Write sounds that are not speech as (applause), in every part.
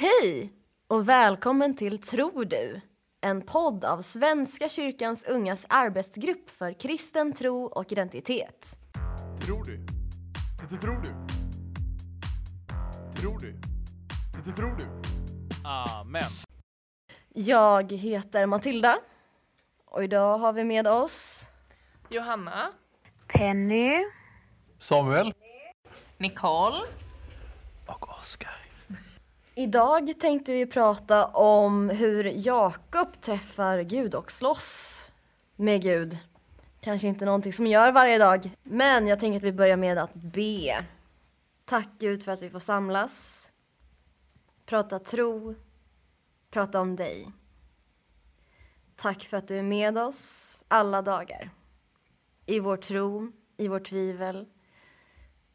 Hej och välkommen till Tror du? En podd av Svenska kyrkans ungas arbetsgrupp för kristen tro och identitet. Tror du? Det tror du? Tror du? Det tror du? Amen. Jag heter Matilda och idag har vi med oss Johanna. Penny. Samuel. Nicole. Och Oskar. Idag tänkte vi prata om hur Jakob träffar Gud och slåss med Gud. Kanske inte någonting som jag gör varje dag, men jag tänker att vi börjar med att be. Tack Gud för att vi får samlas, prata tro, prata om dig. Tack för att du är med oss alla dagar. I vår tro, i vårt tvivel,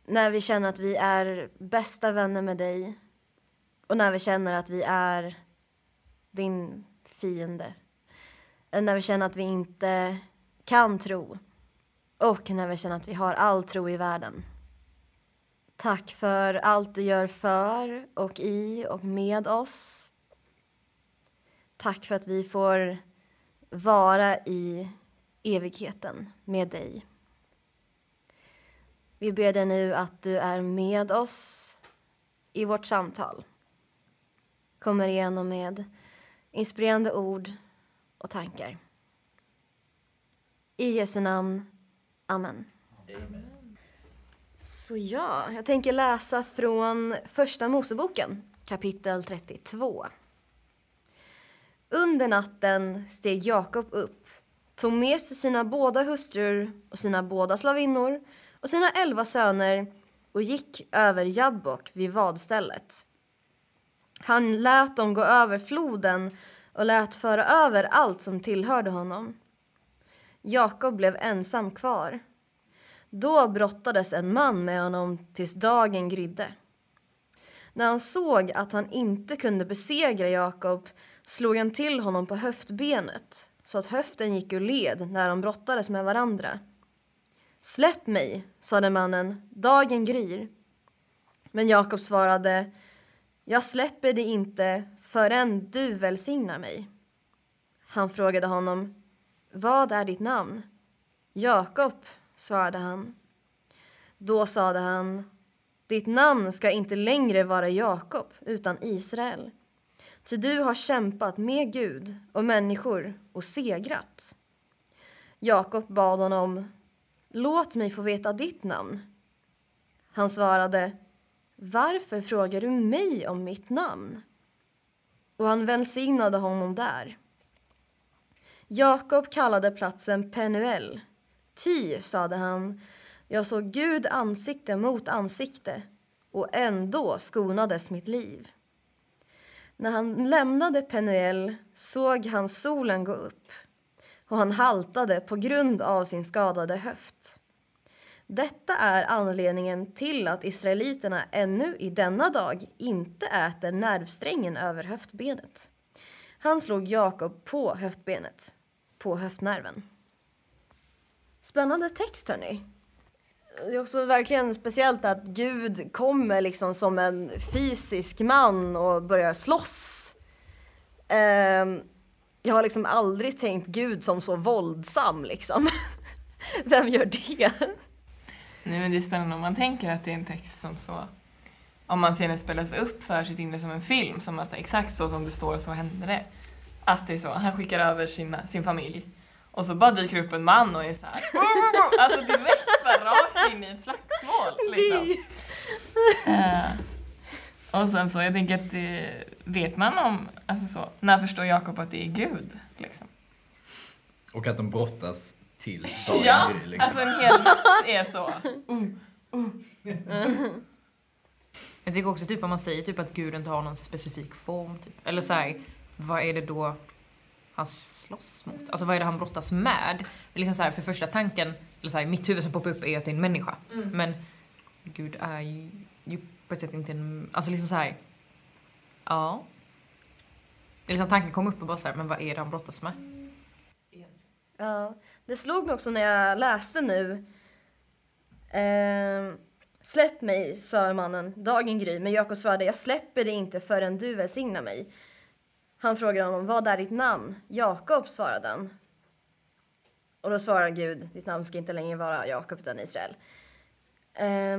när vi känner att vi är bästa vänner med dig och när vi känner att vi är din fiende. Eller när vi känner att vi inte kan tro. Och när vi känner att vi har all tro i världen. Tack för allt du gör för och i och med oss. Tack för att vi får vara i evigheten med dig. Vi ber dig nu att du är med oss i vårt samtal kommer igenom med inspirerande ord och tankar. I Jesu namn. Amen. Så ja, jag tänker läsa från Första Moseboken, kapitel 32. Under natten steg Jakob upp, tog med sig sina båda hustrur och sina båda slavinnor och sina elva söner och gick över Jabbok vid vadstället. Han lät dem gå över floden och lät föra över allt som tillhörde honom. Jakob blev ensam kvar. Då brottades en man med honom tills dagen grydde. När han såg att han inte kunde besegra Jakob slog han till honom på höftbenet så att höften gick ur led när de brottades med varandra. Släpp mig, sade mannen, dagen gryr. Men Jakob svarade jag släpper dig inte förrän du välsignar mig. Han frågade honom, vad är ditt namn? Jakob, svarade han. Då sade han, ditt namn ska inte längre vara Jakob utan Israel. Ty du har kämpat med Gud och människor och segrat. Jakob bad honom, låt mig få veta ditt namn. Han svarade, varför frågar du mig om mitt namn? Och han välsignade honom där. Jakob kallade platsen Penuel. Ty, sade han, jag såg Gud ansikte mot ansikte och ändå skonades mitt liv. När han lämnade Penuel såg han solen gå upp och han haltade på grund av sin skadade höft. Detta är anledningen till att israeliterna ännu i denna dag inte äter nervsträngen över höftbenet. Han slog Jakob på höftbenet, på höftnerven. Spännande text, hörni. Det är också verkligen speciellt att Gud kommer liksom som en fysisk man och börjar slåss. Ehm, jag har liksom aldrig tänkt Gud som så våldsam, liksom. (laughs) Vem gör det? Nej men det är spännande om man tänker att det är en text som så om man ser den spelas upp för sitt inre som en film, som att exakt så som det står så händer det. Att det är så, han skickar över sina, sin familj och så bara dyker upp en man och är så här, alltså direkt bara rakt in i ett slagsmål liksom. Uh, och sen så, jag tänker att det vet man om, alltså så, när förstår Jakob att det är Gud? Liksom. Och att de brottas till (laughs) dagen Ja, gry, liksom. alltså en hel natt är så. Uh, (laughs) uh. Jag tycker också typ om man säger typ att Gud inte har någon specifik form. Typ. Eller så här, vad är det då han slåss mot? Alltså vad är det han brottas med? Liksom så här, för första tanken, eller så här, mitt huvud som poppar upp är att det är en människa. Men Gud är ju, ju på ett sätt inte en... Alltså liksom så här, ja. Liksom tanken kom upp och bara så här, men vad är det han brottas med? Ja, det slog mig också när jag läste nu. Eh, Släpp mig, sa mannen, dagen gryr. Men Jakob svarade, jag släpper dig inte förrän du välsignar mig. Han frågade honom, vad är ditt namn? Jakob, svarade han. Och då svarar Gud, ditt namn ska inte längre vara Jakob utan Israel. Eh,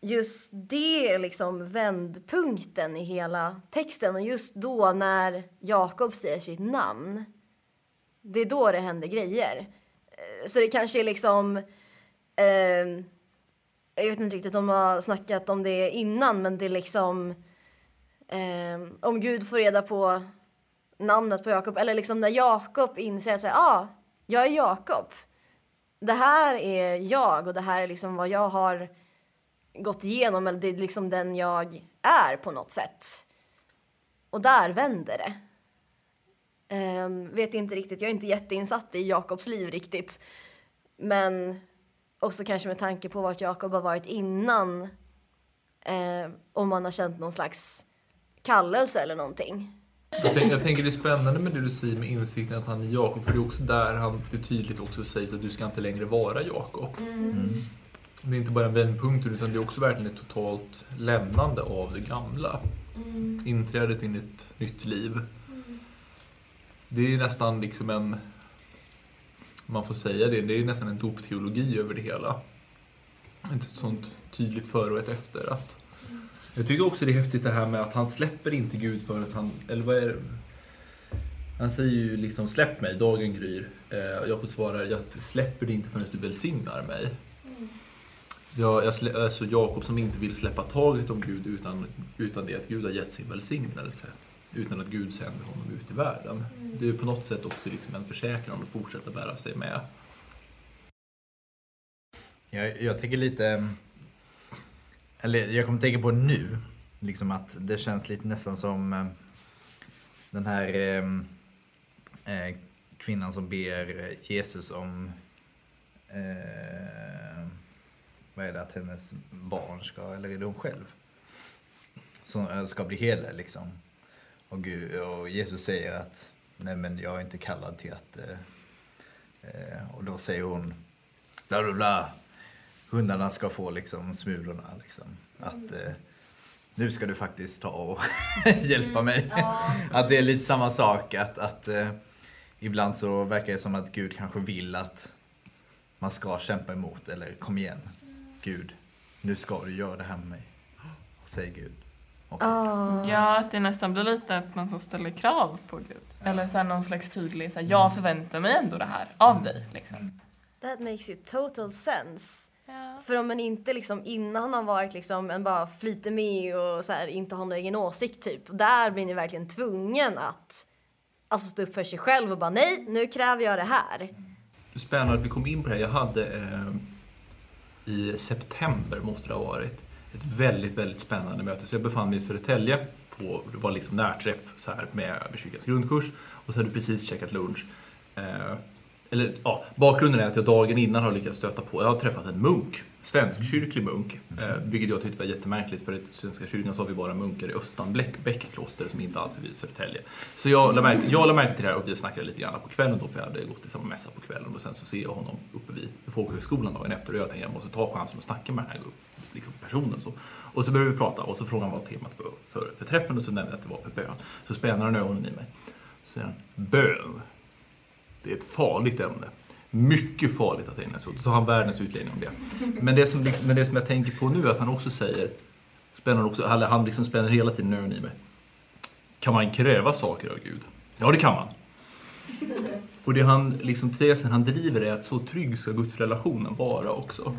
just det är liksom vändpunkten i hela texten och just då när Jakob säger sitt namn, det är då det händer grejer. Eh, så det kanske är liksom, Eh, jag vet inte riktigt om de har snackat om det innan men det är liksom Eh, om Gud får reda på namnet på Jakob eller liksom när Jakob inser att säga, ah, jag är Jakob. Det här är jag och det här är liksom vad jag har gått igenom eller det är liksom den jag är på något sätt. Och där vänder det. Ehm, vet inte riktigt, jag är inte jätteinsatt i Jakobs liv riktigt. Men också kanske med tanke på vart Jakob har varit innan. Eh, om man har känt någon slags kallelse eller någonting. Jag, tänk, jag tänker det är spännande med det du säger med insikten att han är Jakob, för det är också där han det tydligt också sägs att du ska inte längre vara Jakob. Det är inte bara en vändpunkt utan det är också verkligen ett totalt lämnande av det gamla. Inträdet in i ett nytt liv. Det är nästan liksom en, man får säga det, det är nästan en dopteologi över det hela. Ett sånt tydligt före och ett efter. Att, jag tycker också det är häftigt det här med att han släpper inte Gud förrän han, eller vad är det? Han säger ju liksom släpp mig, dagen gryr. Eh, Jakob svarar, jag släpper dig inte förrän du välsignar mig. Jag, jag slä, alltså Jakob som inte vill släppa taget om Gud utan, utan det att Gud har gett sin välsignelse. Utan att Gud sänder honom ut i världen. Det är ju på något sätt också liksom en försäkran att fortsätta bära sig med. Jag, jag tänker lite... Eller jag kommer tänka på nu. Liksom att det känns lite nästan som eh, den här eh, eh, kvinnan som ber Jesus om... Eh, vad är det? Att hennes barn ska, eller är det hon själv? Som eh, ska bli hel liksom. Och, Gud, och Jesus säger att nej men jag är inte kallad till att... Eh, eh, och då säger hon bla bla bla. Hundarna ska få liksom smulorna liksom. Att eh, nu ska du faktiskt ta och (laughs) hjälpa mig. (laughs) Att det är lite samma sak att, att eh, ibland så verkar det som att Gud kanske vill att man ska kämpa emot eller kom igen. Gud, nu ska du göra det här med mig. Och säger Gud. Ah. Ja, att det nästan blir lite att man så ställer krav på Gud. Eller så här någon slags tydlig, så här, jag förväntar mig ändå det här av dig. Liksom. That makes you total sense. Ja. För om man inte liksom innan har varit liksom en bara flyter med och så här, inte har någon egen åsikt typ. Där blir ni verkligen tvungen att alltså stå upp för sig själv och bara nej, nu kräver jag det här. Spännande att vi kom in på det här. Jag hade eh, i september, måste det ha varit, ett väldigt, väldigt spännande möte. Så jag befann mig i Södertälje på, det var liksom närträff så här med överkyrkans grundkurs. Och så hade precis käkat lunch. Eh, eller ja, bakgrunden är att jag dagen innan har lyckats stöta på, jag har träffat en munk, svenskkyrklig munk, eh, vilket jag tyckte var jättemärkligt för i Svenska kyrkan så har vi bara munkar i Östanbäck kloster som inte alls är vid Södertälje. Så jag la, märke, jag la märke till det här och vi snackade lite grann på kvällen då för jag hade gått i samma mässa på kvällen. Och sen så ser jag honom uppe vid folkhögskolan dagen efter och jag tänkte jag måste ta chansen att snacka med den här liksom, personen. Så. Och så började vi prata och så frågade han vad temat för, för, för träffen och så nämnde jag att det var för bön. Så spänner han ögonen i mig. Så säger han, bön. Det är ett farligt ämne. Mycket farligt att ägna sig åt. Så har han världens utläggning om det. Men det som, liksom, men det som jag tänker på nu är att han också säger, spänner också, han liksom spänner hela tiden ögonen i mig. Kan man kräva saker av Gud? Ja, det kan man. Och det han liksom tesen han driver är att så trygg ska Guds relationen vara också.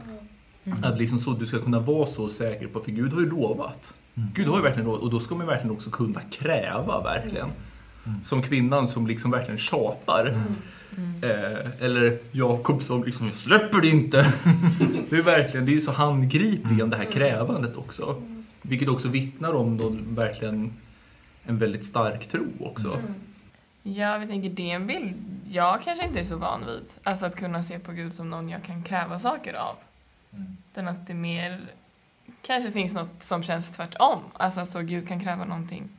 Att liksom så, du ska kunna vara så säker på, för Gud har ju lovat. Gud har ju verkligen lovat och då ska man verkligen också kunna kräva, verkligen. Som kvinnan som liksom verkligen tjatar. Eh, eller Jakob som liksom, släpper det inte. (laughs) det är verkligen, det är så handgripligen det här krävandet också. Vilket också vittnar om då verkligen en väldigt stark tro också. Ja, vi tänker det är en bild jag kanske inte är så van vid. Alltså att kunna se på Gud som någon jag kan kräva saker av. Utan att det mer kanske finns något som känns tvärtom. Alltså så Gud kan kräva någonting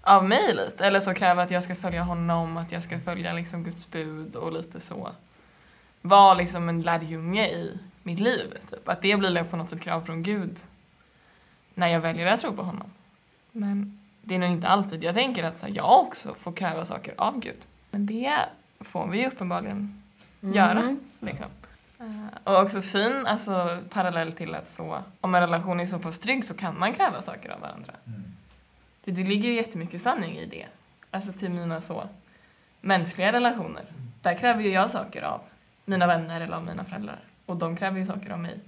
av mig lite. Eller så kräva att jag ska följa honom, att jag ska följa liksom Guds bud och lite så. Vara liksom en lärjunge i mitt liv. Typ. Att det blir på något sätt krav från Gud när jag väljer att tro på honom. Men det är nog inte alltid jag tänker att här, jag också får kräva saker av Gud. Men det får vi ju uppenbarligen göra. Liksom. Eh, Och också fin, alltså parallell till att så, om en relation är så pass trygg så kan man kräva saker av varandra. För det ligger ju jättemycket sanning i det. Alltså till mina så mänskliga relationer. Där kräver ju jag saker av mina vänner eller av mina föräldrar. Och de kräver ju saker av mig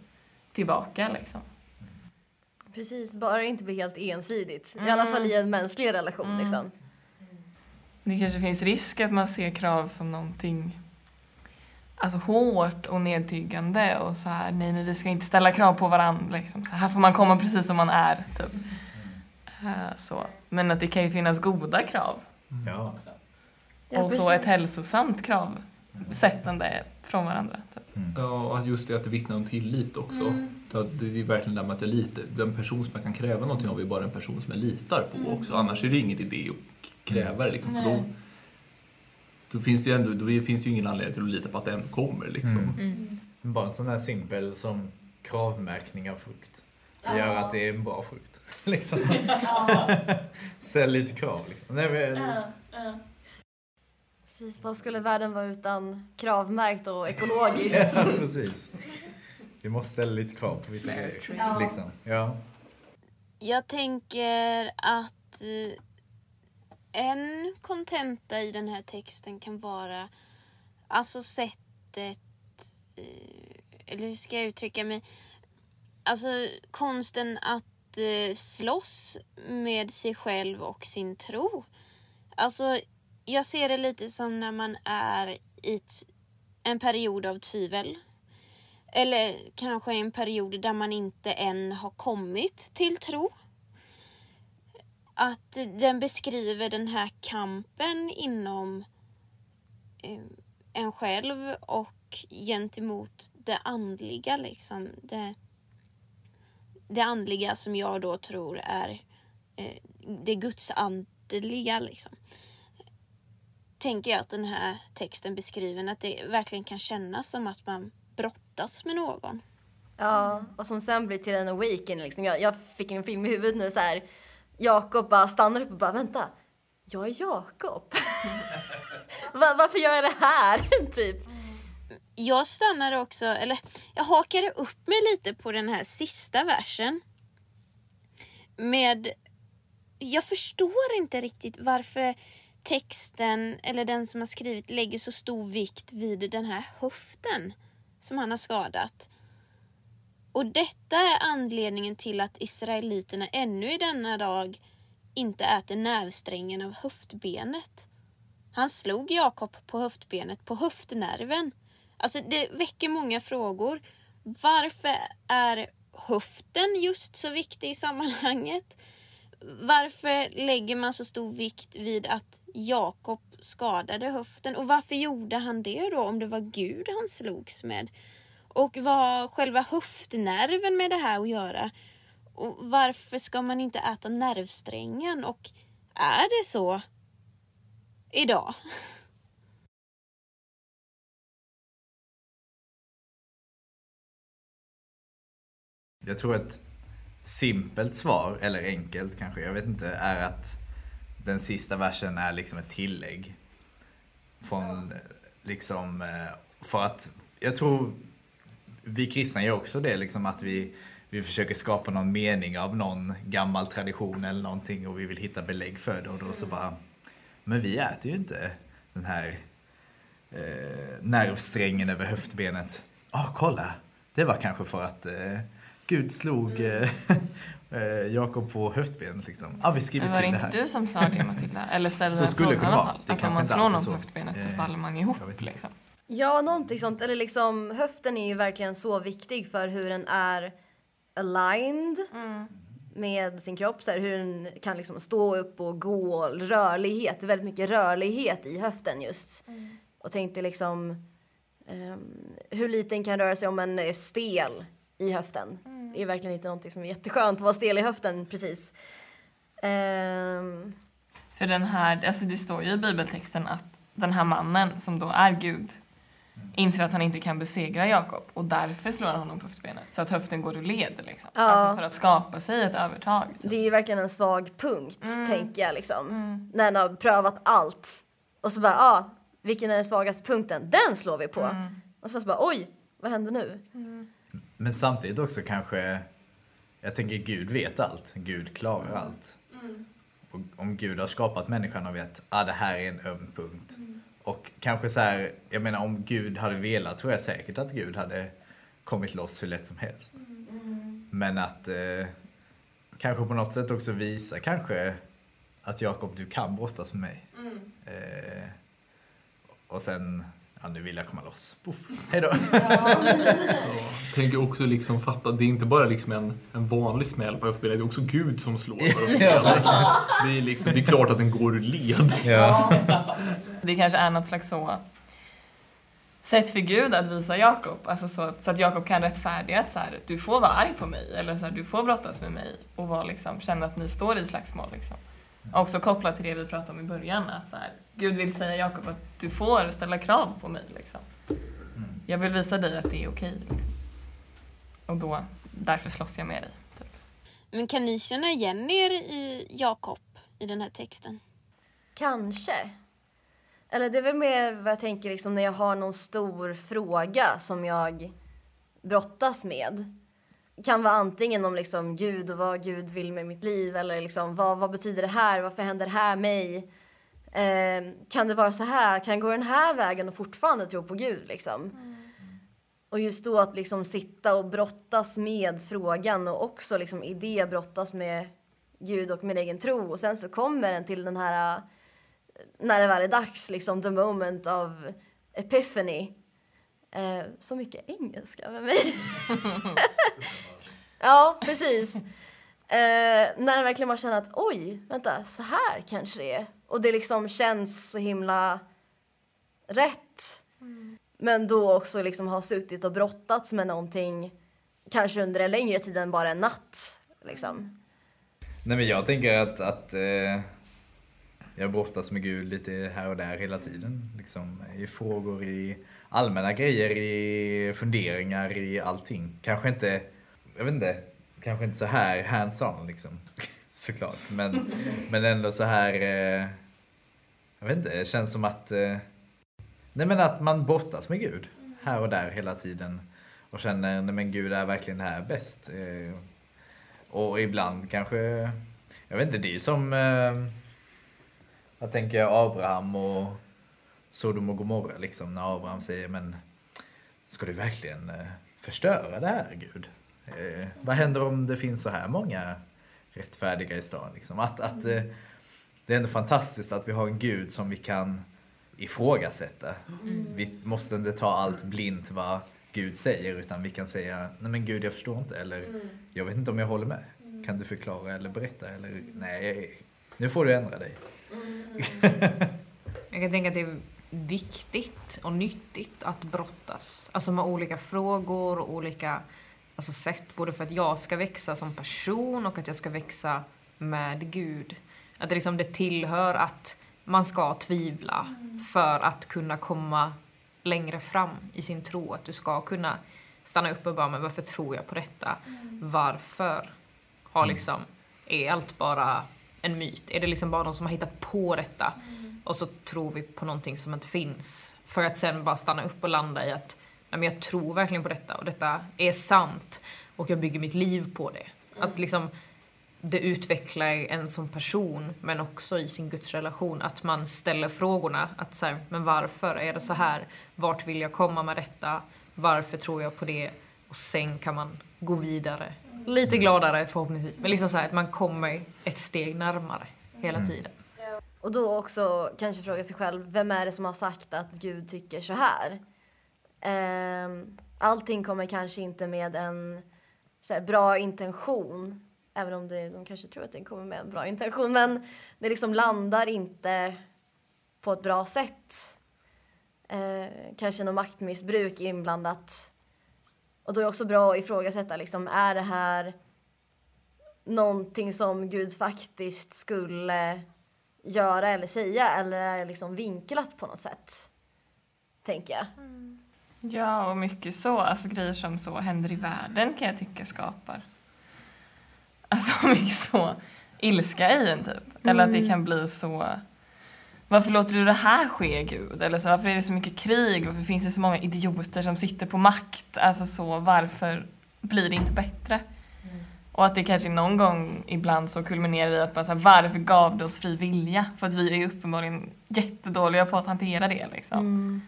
tillbaka liksom. Precis, bara det inte blir helt ensidigt. I alla fall i en mänsklig relation liksom. Det kanske finns risk att man ser krav som någonting alltså hårt och nedtyggande och så här, nej men vi ska inte ställa krav på varandra liksom. Så här får man komma precis som man är, typ. Eh, så. Men att det kan ju finnas goda krav Ja. Ja, och så ett hälsosamt kravsättande från varandra. Typ. Ja, och just det att det vittnar om tillit också. Så att det är verkligen det med att litar. Den person som man kan kräva någonting av är bara en person som jag litar på också. Annars är det ingen idé att kräva det. Liksom, för då. Då, finns det ju ändå, då finns det ju ingen anledning till att lita på att ändå kommer. Liksom. Mm. Bara en sån här simpel som kravmärkning av frukt. Det gör att det är en bra frukt. (laughs) liksom. Ställ lite krav. Liksom. Nej, men, Precis, vad skulle världen vara utan kravmärkt och ekologiskt? (laughs) ja, precis. Vi måste ställa lite krav på vissa grejer. Liksom. Ja. Jag tänker att eh, en kontenta i den här texten kan vara alltså sättet, eller hur ska jag uttrycka mig, alltså konsten att eh, slåss med sig själv och sin tro. Alltså, jag ser det lite som när man är i en period av tvivel. Eller kanske en period där man inte än har kommit till tro. Att den beskriver den här kampen inom eh, en själv och gentemot det andliga. Liksom. Det, det andliga som jag då tror är eh, det gudsandliga. Liksom. Tänker jag att den här texten beskriver att det verkligen kan kännas som att man brottas med någon. Ja, och som sen blir till en awakening liksom. Jag, jag fick en film i huvudet nu så här. Jakob bara stannar upp och bara vänta. Jag är Jakob. (laughs) Varför gör jag det här? (laughs) typ. jag stannade också, eller jag hakade upp mig lite på den här sista versen. Med, jag förstår inte riktigt varför texten, eller den som har skrivit, lägger så stor vikt vid den här höften som han har skadat. Och detta är anledningen till att israeliterna ännu i denna dag inte äter nervsträngen av höftbenet. Han slog Jakob på höftbenet, på höftnerven. Alltså det väcker många frågor. Varför är höften just så viktig i sammanhanget? Varför lägger man så stor vikt vid att Jakob skadade höften? Och varför gjorde han det då om det var Gud han slogs med? Och vad har själva höftnerven med det här att göra? Och varför ska man inte äta nervsträngen? Och är det så idag? Jag tror ett simpelt svar, eller enkelt kanske, jag vet inte, är att den sista versen är liksom ett tillägg. Från liksom, eh, för att jag tror vi kristna gör också det, liksom att vi, vi försöker skapa någon mening av någon gammal tradition eller någonting och vi vill hitta belägg för det och då så bara, men vi äter ju inte den här eh, nervsträngen över höftbenet. Ja, kolla, det var kanske för att eh, Gud slog eh, (laughs) eh, Jakob på höftbenet liksom. Ja, vi skriver var det inte här. du som sa det Matilda? Eller ställde den frågan i alla fall? Att om man slår någon på höftbenet så Eh, faller man ihop liksom. Ja, någonting sånt. Eller liksom, höften är ju verkligen så viktig för hur den är aligned med sin kropp. Så här, hur den kan liksom stå upp och gå. Rörlighet. Det är väldigt mycket rörlighet i höften just. Och tänkte liksom ehm, hur liten kan röra sig om en är stel i höften. Det är verkligen inte någonting som är jätteskönt att vara stel i höften precis. Ehm, För den här, alltså det står ju i bibeltexten att den här mannen som då är Gud inser att han inte kan besegra Jakob och därför slår han honom på höftbenet så att höften går ur led. Liksom. Ja. Alltså för att skapa sig ett övertag. typ. Det är ju verkligen en svag punkt, Mm. tänker jag. Liksom. När han har prövat allt. Och så bara, ja, ah, vilken är den svagaste punkten? Den slår vi på. Mm. Och sen så bara, oj, vad hände nu? Men samtidigt också kanske, jag tänker Gud vet allt. Gud klarar Mm. allt. Och om Gud har skapat människan och vet, ah det här är en öm punkt. Mm. Och kanske så här, jag menar om Gud hade velat tror jag säkert att Gud hade kommit loss hur lätt som helst. Mm. Men att eh, kanske på något sätt också visa kanske att Jakob, du kan brottas med mig. Mm. Eh, och sen, ja nu vill jag komma loss. Puff, hejdå. (laughs) tänker också liksom fatta, det är inte bara liksom en, en vanlig smäll på höftbenet, det är också Gud som slår höftbenet. (laughs) Det är, liksom, det är klart att den går ur led. Ja. Det kanske är något slags så sätt för Gud att visa Jakob, alltså så, att- så att Jakob kan rättfärdiga att så här, du får vara arg på mig, eller så här, du får brottas med mig och vara liksom, känna att ni står i slagsmål. Liksom. Och också kopplat till det vi pratade om i början, att så här, Gud vill säga Jakob att du får ställa krav på mig. Liksom. Jag vill visa dig att det är okej. liksom. Och då, därför slåss jag med dig. Typ. Men kan ni känna igen er i Jakob i den här texten? Kanske. Eller det är väl mer vad jag tänker liksom när jag har någon stor fråga som jag brottas med. Kan vara antingen om liksom Gud och vad Gud vill med mitt liv eller liksom vad, vad betyder det här, varför händer det här mig? Eh, kan det vara så här, kan jag gå den här vägen och fortfarande tro på Gud liksom? Och just då att liksom sitta och brottas med frågan och också liksom i det brottas med Gud och min egen tro och sen så kommer den till den här när det väl är dags, liksom the moment of epiphany. Eh, så mycket engelska med mig. (laughs) ja, precis. Eh, när verkligen känner att oj, vänta, så här kanske det är. Och det liksom känns så himla rätt. Men då också liksom ha suttit och brottats med någonting kanske under en längre tid än bara en natt. Liksom. Nej men jag tänker att, att eh, jag brottas med Gud lite här och där hela tiden. Liksom, I frågor, i allmänna grejer, i funderingar, i allting. Kanske inte, jag vet inte, kanske inte så här hands-on liksom. (laughs) Såklart. Men, men ändå så här, eh, jag vet inte, det känns som att, eh, nej men att man brottas med Gud här och där hela tiden. Och känner, nej men Gud är verkligen här bäst. Eh, och ibland kanske, jag vet inte, det är som, eh, jag tänker Abraham och Sodom och Gomorra liksom, när Abraham säger men ska du verkligen eh, förstöra det här Gud? Eh, vad händer om det finns så här många rättfärdiga i stan? Liksom? Att, att, eh, det är ändå fantastiskt att vi har en Gud som vi kan ifrågasätta. Vi måste inte ta allt blint vad Gud säger utan vi kan säga nej men Gud jag förstår inte eller jag vet inte om jag håller med. Kan du förklara eller berätta eller nej, nu får du ändra dig. Jag kan tänka att det är viktigt och nyttigt att brottas. Alltså med olika frågor och olika alltså sätt. Både för att jag ska växa som person och att jag ska växa med Gud. Att det, liksom, det tillhör att man ska tvivla för att kunna komma längre fram i sin tro. Att du ska kunna stanna upp och bara, men varför tror jag på detta? Varför har liksom, är allt bara en myt? Är det liksom bara de som har hittat på detta? Och så tror vi på någonting som inte finns. För att sen bara stanna upp och landa i att nej, men jag tror verkligen på detta och detta är sant och jag bygger mitt liv på det. Att liksom det utvecklar en som person men också i sin gudsrelation. Att man ställer frågorna. Att så här, men varför är det så här? Vart vill jag komma med detta? Varför tror jag på det? Och sen kan man gå vidare. Lite gladare förhoppningsvis. Men liksom så här att man kommer ett steg närmare hela tiden. Och då också kanske fråga sig själv, vem är det som har sagt att Gud tycker så här? Ehm, allting kommer kanske inte med en så här, bra intention, även om det, de kanske tror att det kommer med en bra intention, men det liksom landar inte på ett bra sätt. Eh, kanske något maktmissbruk inblandat. Och då är det också bra att ifrågasätta, liksom, är det här någonting som Gud faktiskt skulle göra eller säga eller är det liksom vinklat på något sätt? Tänker jag. Ja, och mycket så. Alltså grejer som så händer i världen kan jag tycka skapar alltså (laughs) mycket så ilska i en typ. Eller att det kan bli så varför låter du det här ske Gud? Eller så, varför är det så mycket krig? Varför finns det så många idioter som sitter på makt? Alltså så, varför blir det inte bättre? Och att det kanske någon gång ibland så kulminerar i att bara så här, varför gav det oss fri vilja? För att vi är uppenbarligen jättedåliga på att hantera det liksom. Mm.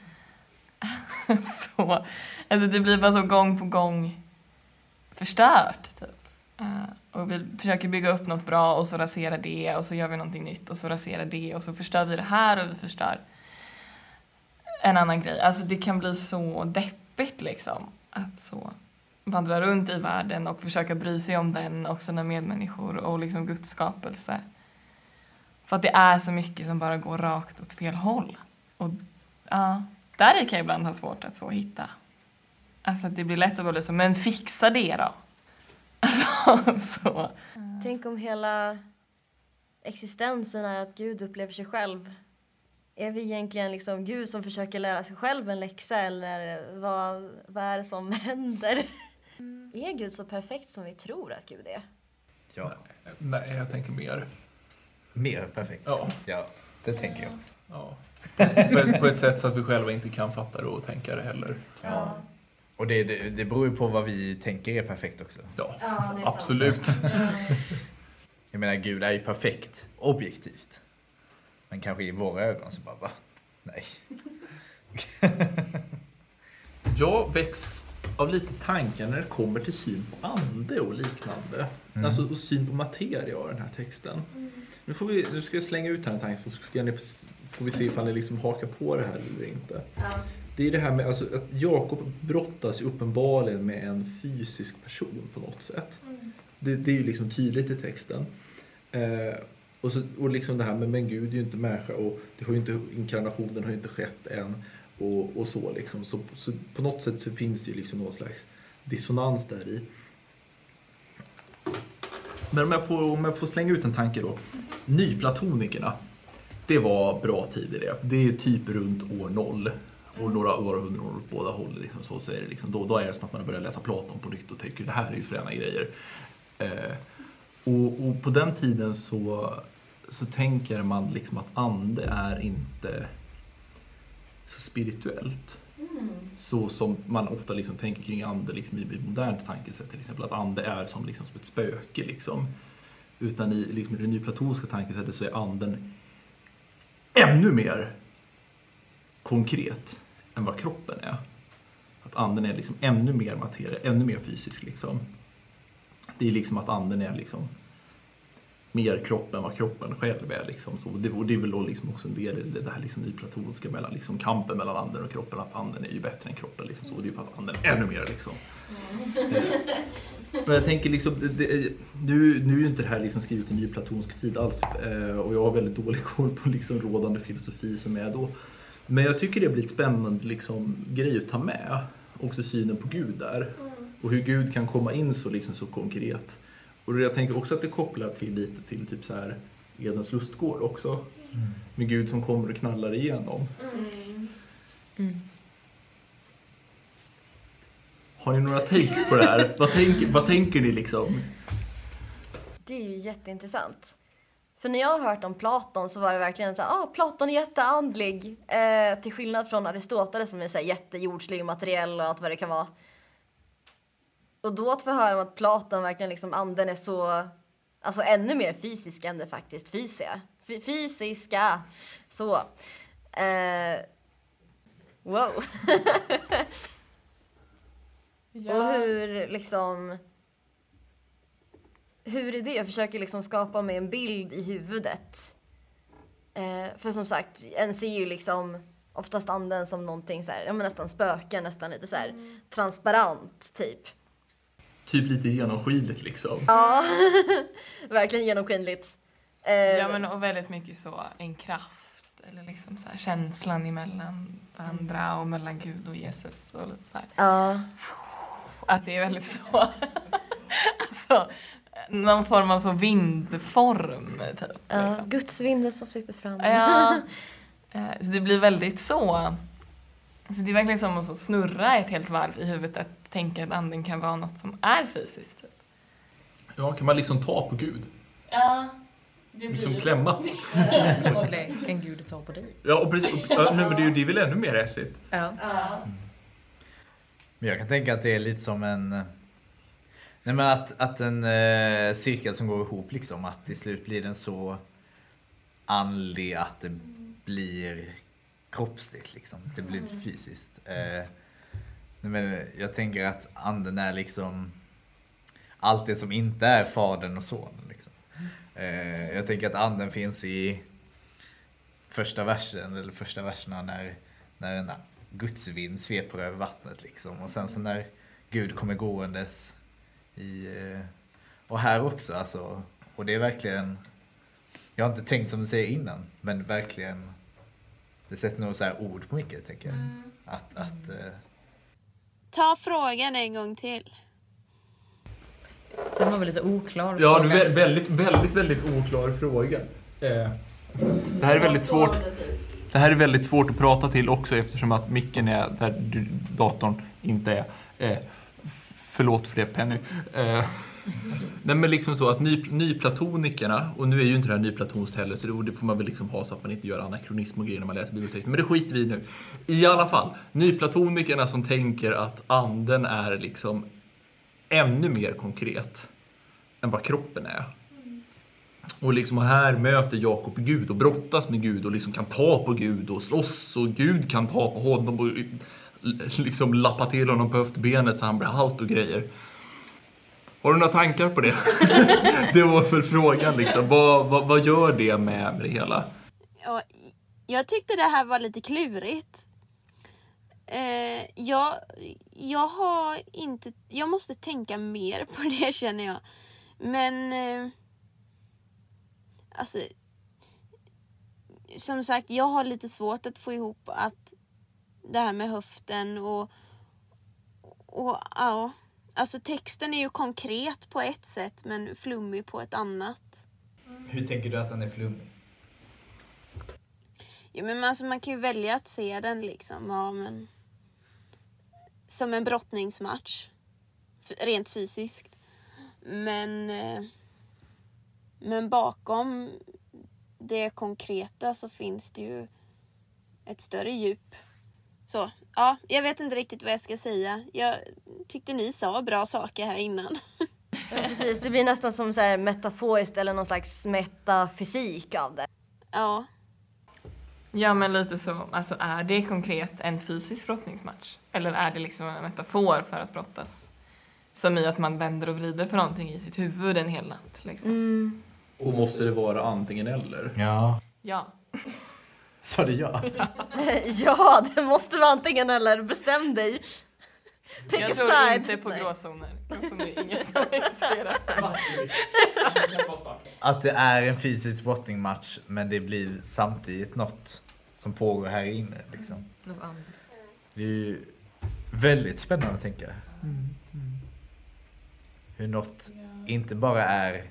(laughs) så, alltså det blir bara så gång på gång förstört. Typ. Eh, och vi försöker bygga upp något bra och så raserar det och så gör vi någonting nytt och så raserar det och så förstör vi det här och vi förstör en annan grej. Alltså det kan bli så deppigt liksom. Att så vandra runt i världen och försöka bry sig om den och sina medmänniskor och liksom Guds skapelse. För att det är så mycket som bara går rakt åt fel håll. Och ja, där kan jag ibland ha svårt att så hitta. Alltså att det blir lätt att vara liksom, men fixa det då. Alltså, (laughs) så. Tänk om hela existensen är att Gud upplever sig själv. Är vi egentligen liksom Gud som försöker lära sig själv en läxa eller vad, vad är det som (laughs) händer? Är Gud så perfekt som vi tror att Gud är? Ja, Nej, jag tänker mer. mer perfekt. Ja. ja det tänker jag också. Ja. På ett, på ett sätt så att vi själva inte kan fatta det och tänka det heller. Ja. Och det, det, det beror ju på vad vi tänker är perfekt också. Ja, Ja, det är absolut. (laughs) Jag menar, Gud är ju perfekt objektivt. Men kanske i våra ögon så bara, va? Nej. (laughs) Jag väcks av lite tankar när det kommer till syn på ande och liknande. Alltså och syn på materia av den här texten. Nu, får vi, nu ska jag slänga ut den här tanken så ska ni, får vi se ifall ni liksom hakar på det här eller inte. Det är det här med alltså, att Jakob brottas ju uppenbarligen med en fysisk person på något sätt. Det, det är ju liksom tydligt i texten. Eh, och, så, och liksom det här med men Gud är ju inte människa och det har inte, inkarnationen har ju inte skett än. Och, och så liksom. Så, så på något sätt så finns det ju liksom någon slags dissonans där i. Men om jag, får, om jag får slänga ut en tanke då. Nyplatonikerna, det var bra tid i det. Det är typ runt år noll. Och några århundraden åt båda håll. Liksom, så, är det liksom, då, då är det som att man börjar läsa Platon på nytt och tänker det här är ju fräna grejer. Eh, och, och på den tiden så, så tänker man liksom att ande är inte så spirituellt. Så som man ofta liksom tänker kring ande liksom i i modernt tankesätt till exempel. Att ande är som, liksom, som ett spöke. Liksom. Utan i, liksom, det nyplatonska tankesättet så är anden ännu mer konkret än vad kroppen är. Att anden är liksom ännu mer materia, ännu mer fysisk. Liksom. Det är liksom att anden är liksom mer kropp än vad kroppen själv är. Liksom. Så det, och det är väl då liksom också en del i det här liksom nyplatonska mellan liksom kampen mellan anden och kroppen. Att anden är ju bättre än kroppen. Liksom. Så det är ju för att anden är ännu mer. Liksom. Men jag tänker liksom, det, det, nu, nu är ju inte det här liksom skrivet i nyplatonsk tid alls. Eh, och jag har väldigt dålig koll på liksom rådande filosofi som är då. Men jag tycker det blir ett spännande liksom, grej att ta med. Också synen på Gud där. Och hur Gud kan komma in så, liksom, så konkret. Och jag tänker också att det kopplar till lite till typ så här Edens lustgård också. Med Gud som kommer och knallar igenom. Har ni några takes på det här? vad, tänker, vad tänker ni liksom? Det är ju jätteintressant. För när jag har hört om Platon så var det verkligen så här, ah, Platon är jätteandlig. Eh, till skillnad från Aristoteles som är så här jättejordslig materiell och allt vad det kan vara. Och då att få höra om att Platon verkligen liksom anden är så, alltså ännu mer fysisk än det faktiskt fysiska. Fy- fysiska. Så. Eh, wow. (laughs) Och hur liksom hur är det? Jag försöker liksom skapa mig en bild i huvudet. Eh, för som sagt, en ser ju liksom oftast anden som någonting så här, ja men nästan spöken, nästan lite så här transparent typ. Typ lite genomskinligt liksom. Ja, (laughs) verkligen genomskinligt. Eh, Ja men och väldigt mycket så en kraft eller liksom så här, känslan emellan varandra och mellan Gud och Jesus och lite så här. ja. Att det är väldigt så, (laughs) alltså någon form av så vindform typ. ja. Liksom. Guds vindel som sveper fram. Ja, (laughs) eh, så det blir väldigt så Alltså det är verkligen som att så snurra ett helt varv i huvudet att tänka att anden kan vara något som är fysiskt. Typ. Ja, kan man liksom ta på Gud? Ja, det Liksom klämma? (laughs) Eller kan Gud ta på dig? Ja, och precis. Ja, men det är ju det är väl ännu mer häftigt. Ja. Men jag kan tänka att det är lite som en... Nej men att, att en eh, cirkel som går ihop liksom. Att till slut blir den så andlig att det blir kroppsligt liksom. Det blir fysiskt. Eh, men jag tänker att anden är liksom allt det som inte är fadern och sonen. Liksom. Eh, jag tänker att anden finns i första versen, eller första verserna när, när en Guds vind sveper över vattnet liksom. Och sen så när Gud kommer gåendes i... eh, Och här också alltså. Och det är verkligen... Jag har inte tänkt som du säger innan, men verkligen... Det sätter nog så här ord på mycket, tänker jag. Att, att... eh, Ta frågan en gång till. Den var väl lite oklar. Ja, fråga. vä- väldigt, väldigt, väldigt oklar fråga. Eh, Det här är väldigt svårt. Det här är väldigt svårt att prata till också eftersom att micken är där du- datorn inte är. Eh, förlåt för det Penny. Eh, nej men liksom så att ny, nyplatonikerna, och nu är ju inte det här nyplatonskt heller så det, det får man väl liksom ha så att man inte gör anakronism och grejer när man läser bibeltexten. Men det skiter vi i nu. I alla fall, nyplatonikerna som tänker att anden är liksom ännu mer konkret än vad kroppen är. Och liksom här möter Jakob Gud och brottas med Gud och liksom kan ta på Gud och slåss och Gud kan ta på honom och liksom lappa till honom på höftbenet så han blir halt och grejer. Har du några tankar på det? (laughs) det var för frågan liksom. Vad, vad, vad gör det med, med det hela? Ja, jag tyckte det här var lite klurigt. Eh, jag, jag har inte... Jag måste tänka mer på det (laughs) känner jag. Men... Eh, alltså... Som sagt, jag har lite svårt att få ihop att det här med höften och... Och ja... Alltså texten är ju konkret på ett sätt men flummig på ett annat. Hur tänker du att den är flummig? Ja, men alltså, man kan ju välja att se den liksom ja, men, som en brottningsmatch. Rent fysiskt. Men, eh, men bakom det konkreta så finns det ju ett större djup. Så, ja, jag vet inte riktigt vad jag ska säga. Jag tyckte ni sa bra saker här innan. Ja, precis, det blir nästan som så här metaforiskt eller någon slags metafysik av det. Ja, Ja, men lite så. Alltså, är det konkret en fysisk brottningsmatch? Eller är det liksom en metafor för att brottas? Som i att man vänder och vrider på någonting i sitt huvud en hel natt. Liksom. Och måste det vara antingen eller? Ja. Ja. Sa du ja? (laughs) ja, det måste vara antingen eller. Bestäm dig. Pick Jag tror side. inte på gråzoner. Gråzoner är inget som existerar. (laughs) Att det är en fysisk brottningsmatch men det blir samtidigt något som pågår här inne. Liksom. Det är ju väldigt spännande att tänka. Hur något inte bara är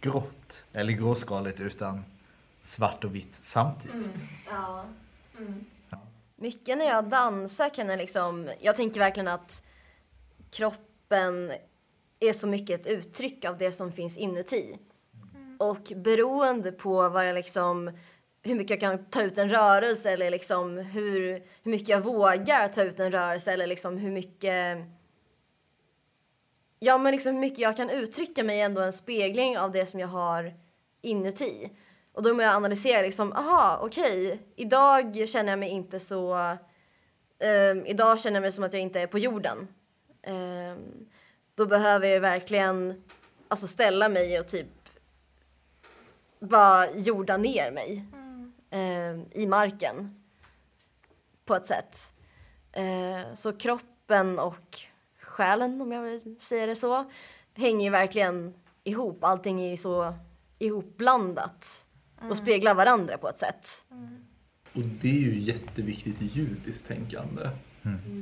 grått eller gråskaligt utan svart och vitt samtidigt. Ja. Mycket när jag dansar kan jag liksom... Jag tänker verkligen att kroppen är så mycket ett uttryck av det som finns inuti. Och beroende på vad jag liksom... Hur mycket jag kan ta ut en rörelse eller liksom hur, hur mycket jag vågar ta ut en rörelse eller liksom hur mycket... Ja, men liksom hur mycket jag kan uttrycka mig är ändå en spegling av det som jag har inuti. Och då måste jag analysera liksom, aha, okej, idag känner jag mig inte så... Um, idag känner jag mig som att jag inte är på jorden. Um, då behöver jag verkligen alltså, ställa mig och typ bara jorda ner mig ehm, i marken på ett sätt. Uh, så kroppen och själen, om jag vill säga det så, hänger ju verkligen ihop. Allting är ju så ihopblandat och speglar varandra på ett sätt. Och det är ju jätteviktigt i judiskt tänkande.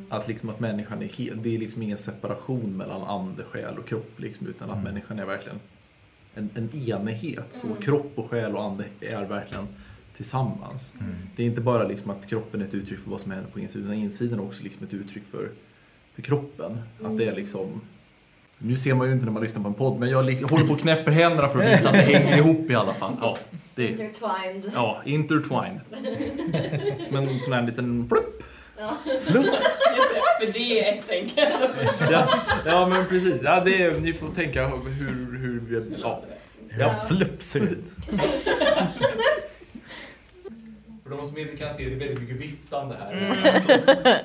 Att, liksom att människan är helt, det är liksom ingen separation mellan ande, själ och kropp liksom, utan att människan är verkligen en, en enhet. Så kropp och själ och ande är verkligen tillsammans. Det är inte bara liksom att kroppen är ett uttryck för vad som händer på insidan, utan insidan är också liksom ett uttryck för, för kroppen. Att det är liksom nu ser man ju inte när man lyssnar på en podd, men jag, håller på och knäpper händerna för att visa att det hänger ihop i alla fall. Ja, det, Intertwined. ja intertwined. Som en sån här liten flupp. För det är ett enkelt. Ja, ja men precis. Ja, det är, ni får tänka hur... hur ja. Ja, flupp ser ut. För de som inte kan se, det är väldigt mycket viftande här.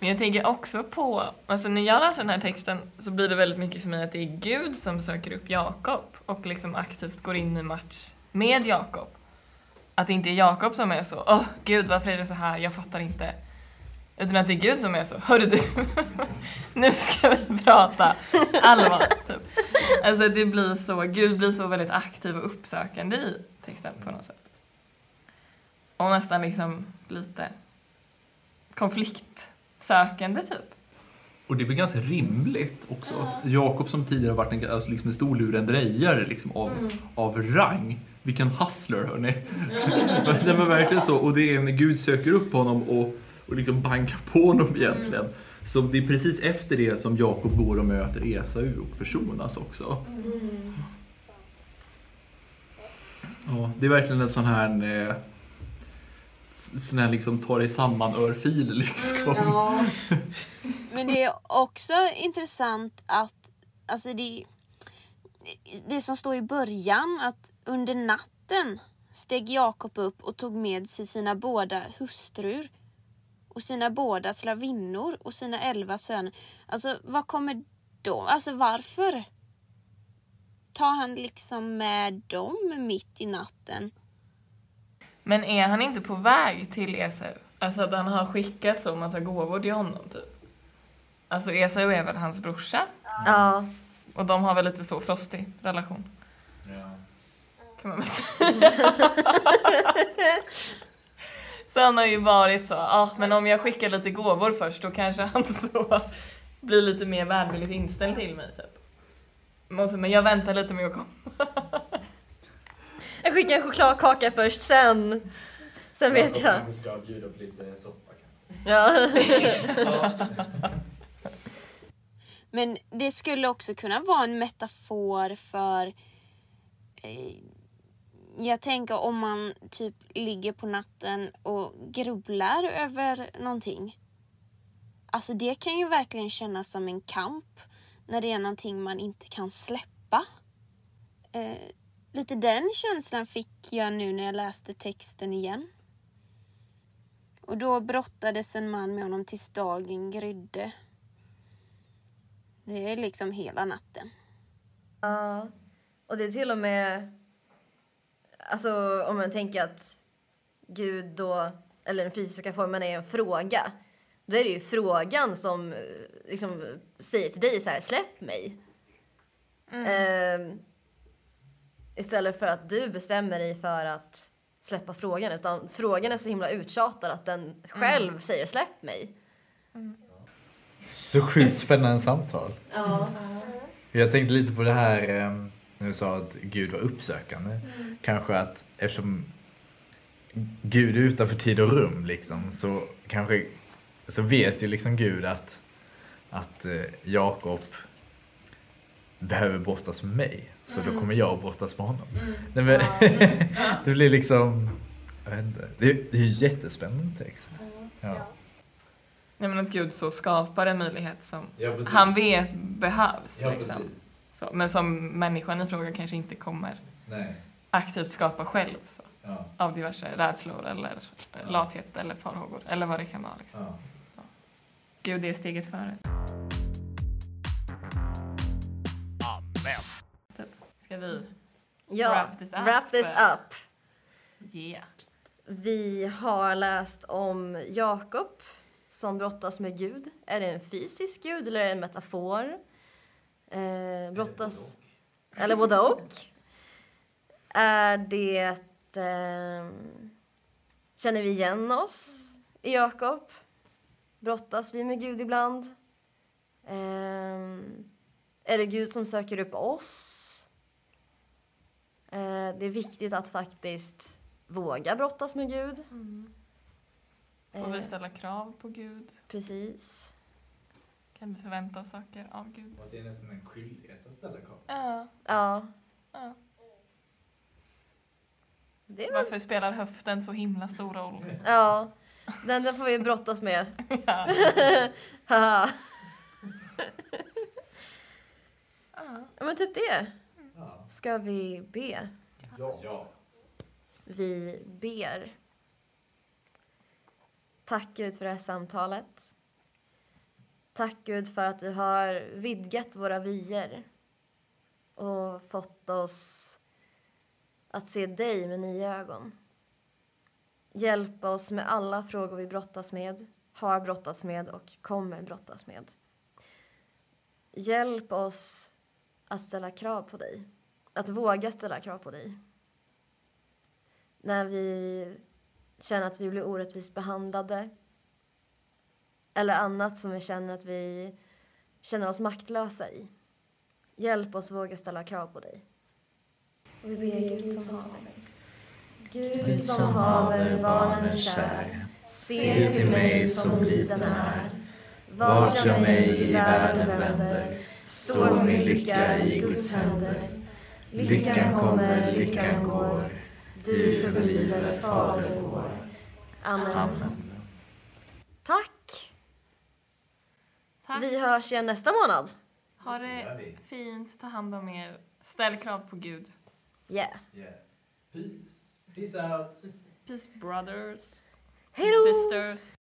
Men jag tänker också på, alltså när jag läser den här texten så blir det väldigt mycket för mig att det är Gud som söker upp Jakob och liksom aktivt går in i match med Jakob. Att det inte är Jakob som är så, åh Gud varför är det så här, jag fattar inte. Utan att det är Gud som är så, hörru du, (laughs) nu ska vi prata allvar. Typ. Alltså det blir så, Gud blir så väldigt aktiv och uppsökande i texten på något sätt. Och nästan liksom lite konflikt konfliktsökande typ. Och det är väl ganska rimligt också. Jakob som tidigare varit en, alltså liksom en stor lurendrejare liksom av, av rang. Vilken hustler hörni. (laughs) Nej men verkligen så. Och det är när Gud söker upp honom och, och liksom bankar på honom egentligen. Så det är precis efter det som Jakob går och möter Esau och försonas också. Ja, det är verkligen en sån här eh, sån här liksom ta dig samman örfil (laughs) liksom. (laughs) Men det är också intressant att, alltså det, det som står i början, att under natten steg Jakob upp och tog med sig sina båda hustrur och sina båda slavinnor och sina elva söner. Alltså vad kommer de, alltså varför? Tar han liksom med dem mitt i natten? Men är han inte på väg till Esau? Alltså att han har skickat så massa gåvor till honom typ. Alltså Esau är väl hans brorsa? Ja. Och de har väl lite så frostig relation. Kan man väl säga. så han har ju varit så, ja ah, men om jag skickar lite gåvor först då kanske han (laughs) så blir lite mer välvilligt inställd till mig typ. Men jag väntar lite med att komma. (laughs) Jag skickar en chokladkaka först, sen... Sen vet jag. Vi ska bjuda på lite soppa kanske. Ja. (laughs) Men det skulle också kunna vara en metafor för... Eh, jag tänker om man typ ligger på natten och grubblar över någonting. Alltså det kan ju verkligen kännas som en kamp när det är någonting man inte kan släppa. Eh, lite den känslan fick jag nu när jag läste texten igen. Och då brottades en man med honom tills dagen grydde. Det är liksom hela natten. Ja. Och det är till och med... Alltså om man tänker att Gud då, eller den fysiska formen är en fråga. Då är det ju frågan som eh, liksom säger till dig så här, släpp mig. Ehm, istället för att du bestämmer dig för att släppa frågan. Utan frågan är så himla uttjatad att den själv säger släpp mig. Så sjukt spännande samtal. Ja. Jag tänkte lite på det här eh, när du sa att Gud var uppsökande. Kanske att eftersom Gud är utanför tid och rum liksom, så kanske så vet ju liksom Gud att, att eh, Jakob behöver brottas med mig. Så då kommer jag att brottas med honom. Nej, men, (laughs) det blir liksom, jag vet inte. Det, är- det är ju jättespännande text. Ja. Nej men att Gud så skapar en möjlighet som Ja, han vet behövs. Ja, liksom. så, men som människan i fråga kanske inte kommer Nej. aktivt skapa själv. Så, Ja. av diverse rädslor eller lathet eller farhågor eller vad det kan vara. Liksom. Ja. Gud är steget före. Ska vi? ja. Wrap this up. Wrap this up. Yeah. Vi har läst om Jakob som brottas med Gud. Är det en fysisk gud eller är det en metafor? Eh, brottas... Eller både (laughs) och. Är det... Eh, känner vi igen oss i Jakob? Brottas vi med Gud ibland? Eh, är det Gud som söker upp oss? Eh, det är viktigt att faktiskt våga brottas med Gud. Mm. Får vi Eh, ställa krav på Gud? precis. Kan vi förvänta oss saker av Gud? Och det är nästan en skyldighet att ställa krav. Ja. Ja. ja. Det är väl, Varför spelar höften så himla stor roll? (laughs) ja. Den där får vi brottas med. (laughs) (laughs) ja. Ja. Men typ det. Ska vi be? Ja. Vi ber. Tack Gud för det här samtalet. Tack Gud för att du har vidgat våra vyer och fått oss att se dig med nya ögon. Hjälp oss med alla frågor vi brottas med, har brottats med och kommer brottas med. Hjälp oss att ställa krav på dig, att våga ställa krav på dig när vi känner att vi blir orättvist behandlade eller annat som vi känner att vi känner oss maktlösa i. Hjälp oss våga ställa krav på dig. Och vi ber Gud som haver. Gud som haver barnen kär, se till mig som liten är. Vart jag mig i världen vänder, står min lycka i Guds händer. Lyckan kommer, lyckan går, du förbliver Fader vår. Amen. Tack! Tack. Vi hörs igen nästa månad. Ha det fint, ta hand om er. Ställ krav på Gud. Yeah. Yeah. Peace. Peace out. Peace brothers. Hej då! Sisters.